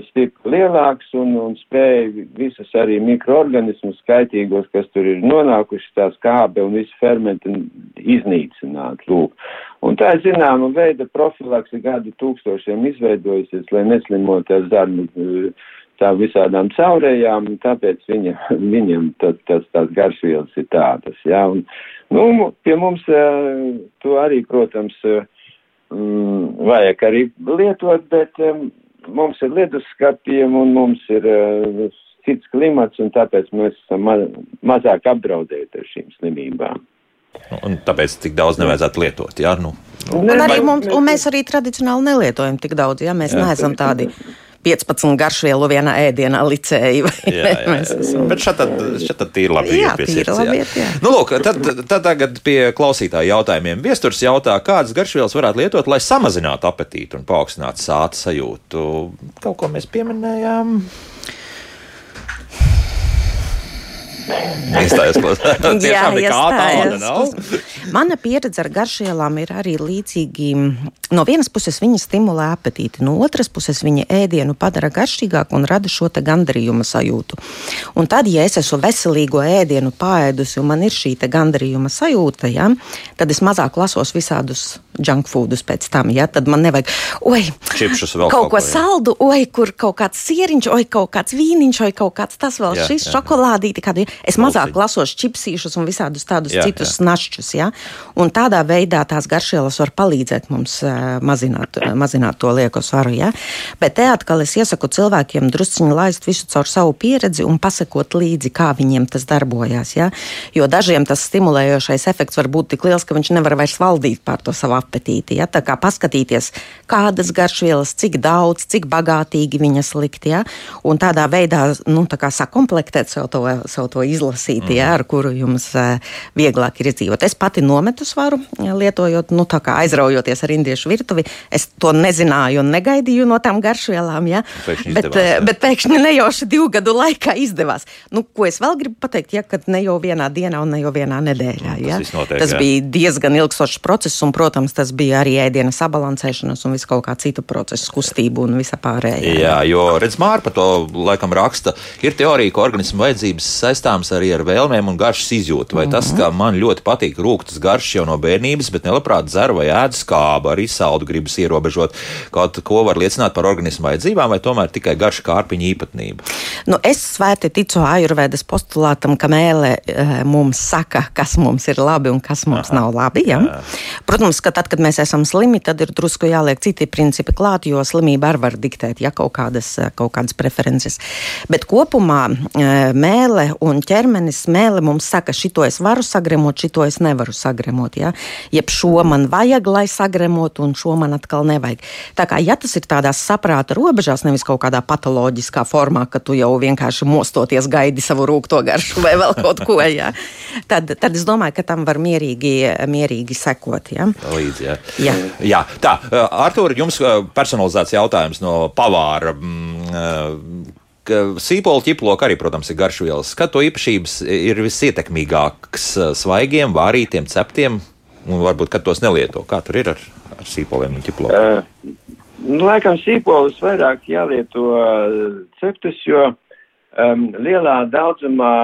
stipri lielāks un, un spēja visas arī mikroorganismus skaitīgos, kas tur ir nonākuši tā skābe un visi fermenti iznīcināt. Lūk. Un tā zināma veida profilakse gadu tūkstošiem izveidojusies, lai neslimotu ar zarnu eh, tā visādām caurējām, tāpēc viņa, viņam tas, tas, tās garšvielas ir tādas. Jā. Un, nu, pie mums eh, to arī, protams, eh, mm, vajag arī lietot, bet mums ir leduskapiem un mums ir uh, cits klimats, un tāpēc mēs esam ma mazāk apdraudēti ar šīm slimībām. Un tāpēc tik daudz nevajadzētu lietot. Jā, nu. Un, arī mums, un mēs arī tradicionāli nelietojam tik daudz, ja mēs jā, neesam tādi 15 garšvielu vienā ēdienā licēji. Jā, jā, jā. Bet šeit tad, ir labi. Jā, iet pie tīra sirds, labi jā. iet, jā. Nu, lūk, tad, tad tagad pie klausītāja jautājumiem. Viesturs jautā, kādas garšvielas varētu lietot, lai samazinātu apetīti un paaugstinātu sāta sajūtu. Kaut ko mēs pieminējām. Iestājas klausītājs. Tiešām nekā tāda nav. Mana pieredze ar garšvielām ir arī līdzīgi. No vienas puses viņi stimulē apetīti, no otras puses viņi ēdienu padara garšīgāku un rada šo gandarījuma sajūtu. Un tad, ja es esmu veselīgo ēdienu pāēdusi un man ir šī gandarījuma sajūta, ja, tad es mazāk lasos visādus junk foodus pēc tam. Ja, tad man nevajag, oi, Čipšus vēl kaut kaut ko jā. saldu, oi, kur kaut kāds sieriņš, oi, kaut kāds vīniņš, oi, kaut kāds tas vēl, Jā, šis jā, šokolādīti. Kādi. Es mazāk Balsiņi. lasos čipsīšus un visādus tādus Jā, citus jā. našķus. Ja? Un tādā veidā tās garšvielas var palīdzēt mums uh, mazināt, uh, mazināt to lieko svaru. Ja? Bet te atkal es iesaku cilvēkiem drusciņi laist visu caur savu pieredzi un pasakot līdzi, kā viņiem tas darbojās. Ja? Jo dažiem tas stimulējošais efekts var būt tik liels, ka viņš nevar vairs valdīt pār to savu apetīti. Ja? Tā kā paskatīties, kādas garšvielas, cik daudz, cik bagātīgi viņas likt. Ja? Un tādā veidā nu, tā sakomplektēt sev to, sev to izlasīt, mm. ja? ar kuru jums uh, vieglāk ir izdzīvot. Es pati nometu svaru, lietojot, nu, tā kā aizraujoties ar indiešu virtuvi. Es to nezināju un negaidīju no tām garšvielām. Ja? Pēkšņi Bet, izdevās, eh, jā. bet pēkšņi nejauši divu gadu laikā izdevās. Nu, ko es vēl gribu pateikt, ja kad ne jau vienā dienā un ne jau vienā nedēļā. Ja? viss notiek, tas jā. bija diezgan ilgstošs process, un, protams, tas bija arī ēdiena sabalansēšanas un visu kaut kā citu procesu, kustību un visa pārējā. Jā, jo redz, Mārta par to laikam raksta, ir teorija, ka organisma vajadzības saistāmas arī ar vēlmēm un garšas izjūtu. Vai tas, ka man ļoti patīk rūktas garšas jau no bērnības, bet nelabprāt dzeru vai ēdu skābu, arī saldu gribas ierobežot, kaut ko var liecināt par organismu vajadzībām, vai tomēr tikai garša kārpiņa īpatnība. Nu, es svēti ticu ajurvēdas postulātam, ka mēlē e, mums saka, kas mums ir labi un kas mums Aha. nav labi. Ja? Protams, ka tad, kad mēs esam slimi, tad ir drusku jāliek citi principi klāt, jo slimība arī var diktēt ja, kaut, kādas, e, kaut kādas preferences. Bet kopumā e, mēlē un ķermenis mēlē mums saka, šito es varu sagremot, šito es nevaru sagremot. Ja? Jeb šo man vajag, lai sagremotu, un šo man atkal nevajag. Tā kā ja tas ir tādās saprāta robežās, nevis kaut kādā patoloģiskā formā, ka tu jau vienkārši mostoties gaidi savu rūkto garšu vai vēl kaut ko, ja? tad, tad es domāju, ka tam var mierīgi, mierīgi sekot. Ja? Līdzi, jā. Jā. jā, tā, Artur, jums uh, personalizēts jautājums no pavāra. Uh, Sīpola ķiploka arī, protams, ir garšvielas. To īpašības ir visietekmīgākas uh, svaigiem, vārītiem, ceptiem, un varbūt, kad tos nelieto. Kā tur ir ar, ar sīpoliem un ķiploku? Uh, nu, laikam sīpolus vairāk jālieto uh, ceptus, jo um, lielā daudzumā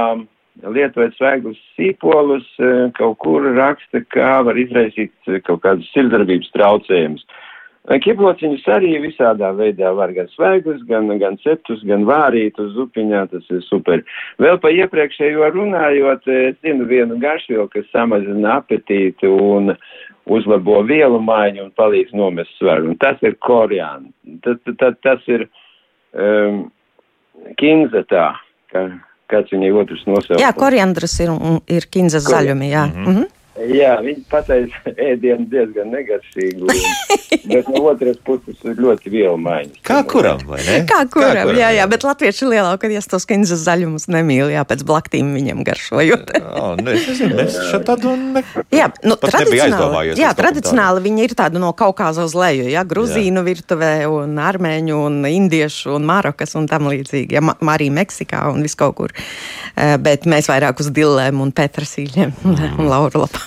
lietojot svaigus sīpolus, uh, kaut kur raksta, kā var izraisīt uh, kaut kādus sirdsdarbības traucējumus. Kiplociņus arī visādā veidā var gan svaigus, gan, gan ceptus, gan vārītus zupiņā, tas ir super. Vēl pa iepriekšējo runājot, es zinu vienu garšvielu, kas samazina apetīti un uzlabo vielu maiņu un palīdz nomest svaru, un tas ir koriāns. Tas, tas, tas ir um, kinza tā, ka, kāds viņai otrs nosaukums. Jā, koriandrs ir, ir kinzas zaļumi, jā. Mm -hmm. Mm -hmm. Jā, viņi pateica ēdienu diezgan negaršīgu, bet no otras puses ir ļoti vielu maiņas. Kā kuram, vai ne? Kā kuram, Kā kuram jā, jā, bet latvieši lielākoties tos kinzas zaļumus nemīl, jā, pēc blaktīm viņiem garšojot. Jā, ne, es nezinu, es šeit tādu ne... Jā, nu, tradicionāli, jā, tradicionāli viņi ir tādu no Kaukāza uz leju, jā, Gruzīnu jā. virtuvē un Armēņu un Indiešu un Marokas un tam līdzīgi, jā, arī Meksikā un vis kaut kur. Bet mēs vairāk uz dillēm un petrasīļiem un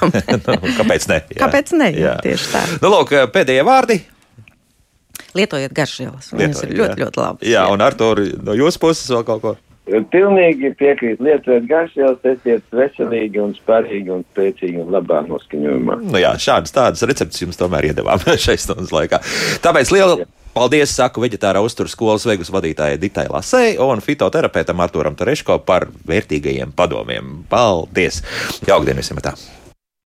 laurlapām. nu, kāpēc ne? Jā. Kāpēc ne? Jā, jā. Tieši tā. Nu, lūk, pēdējie vārdi. Lietojiet garšvielas. Viņas ir ļoti, jā. ļoti labas. Jā, jā. un ar to no jūsu puses vēl kaut ko. Pilnīgi piekrīt. Lietojiet garšvielas, esiet veselīgi un spārīgi un spēcīgi un labā noskaņojumā. Nu jā, šādas tādas receptes jums tomēr iedevām šai stundas laikā. Tāpēc liela. Jā. Paldies, saku veģetārā uzturu skolas vegus vadītājai Ditai Lasei un fitoterapeitam Arturam Tereško par vērtīgajiem padomiem. Paldies! Jaukdien visiem! Tā.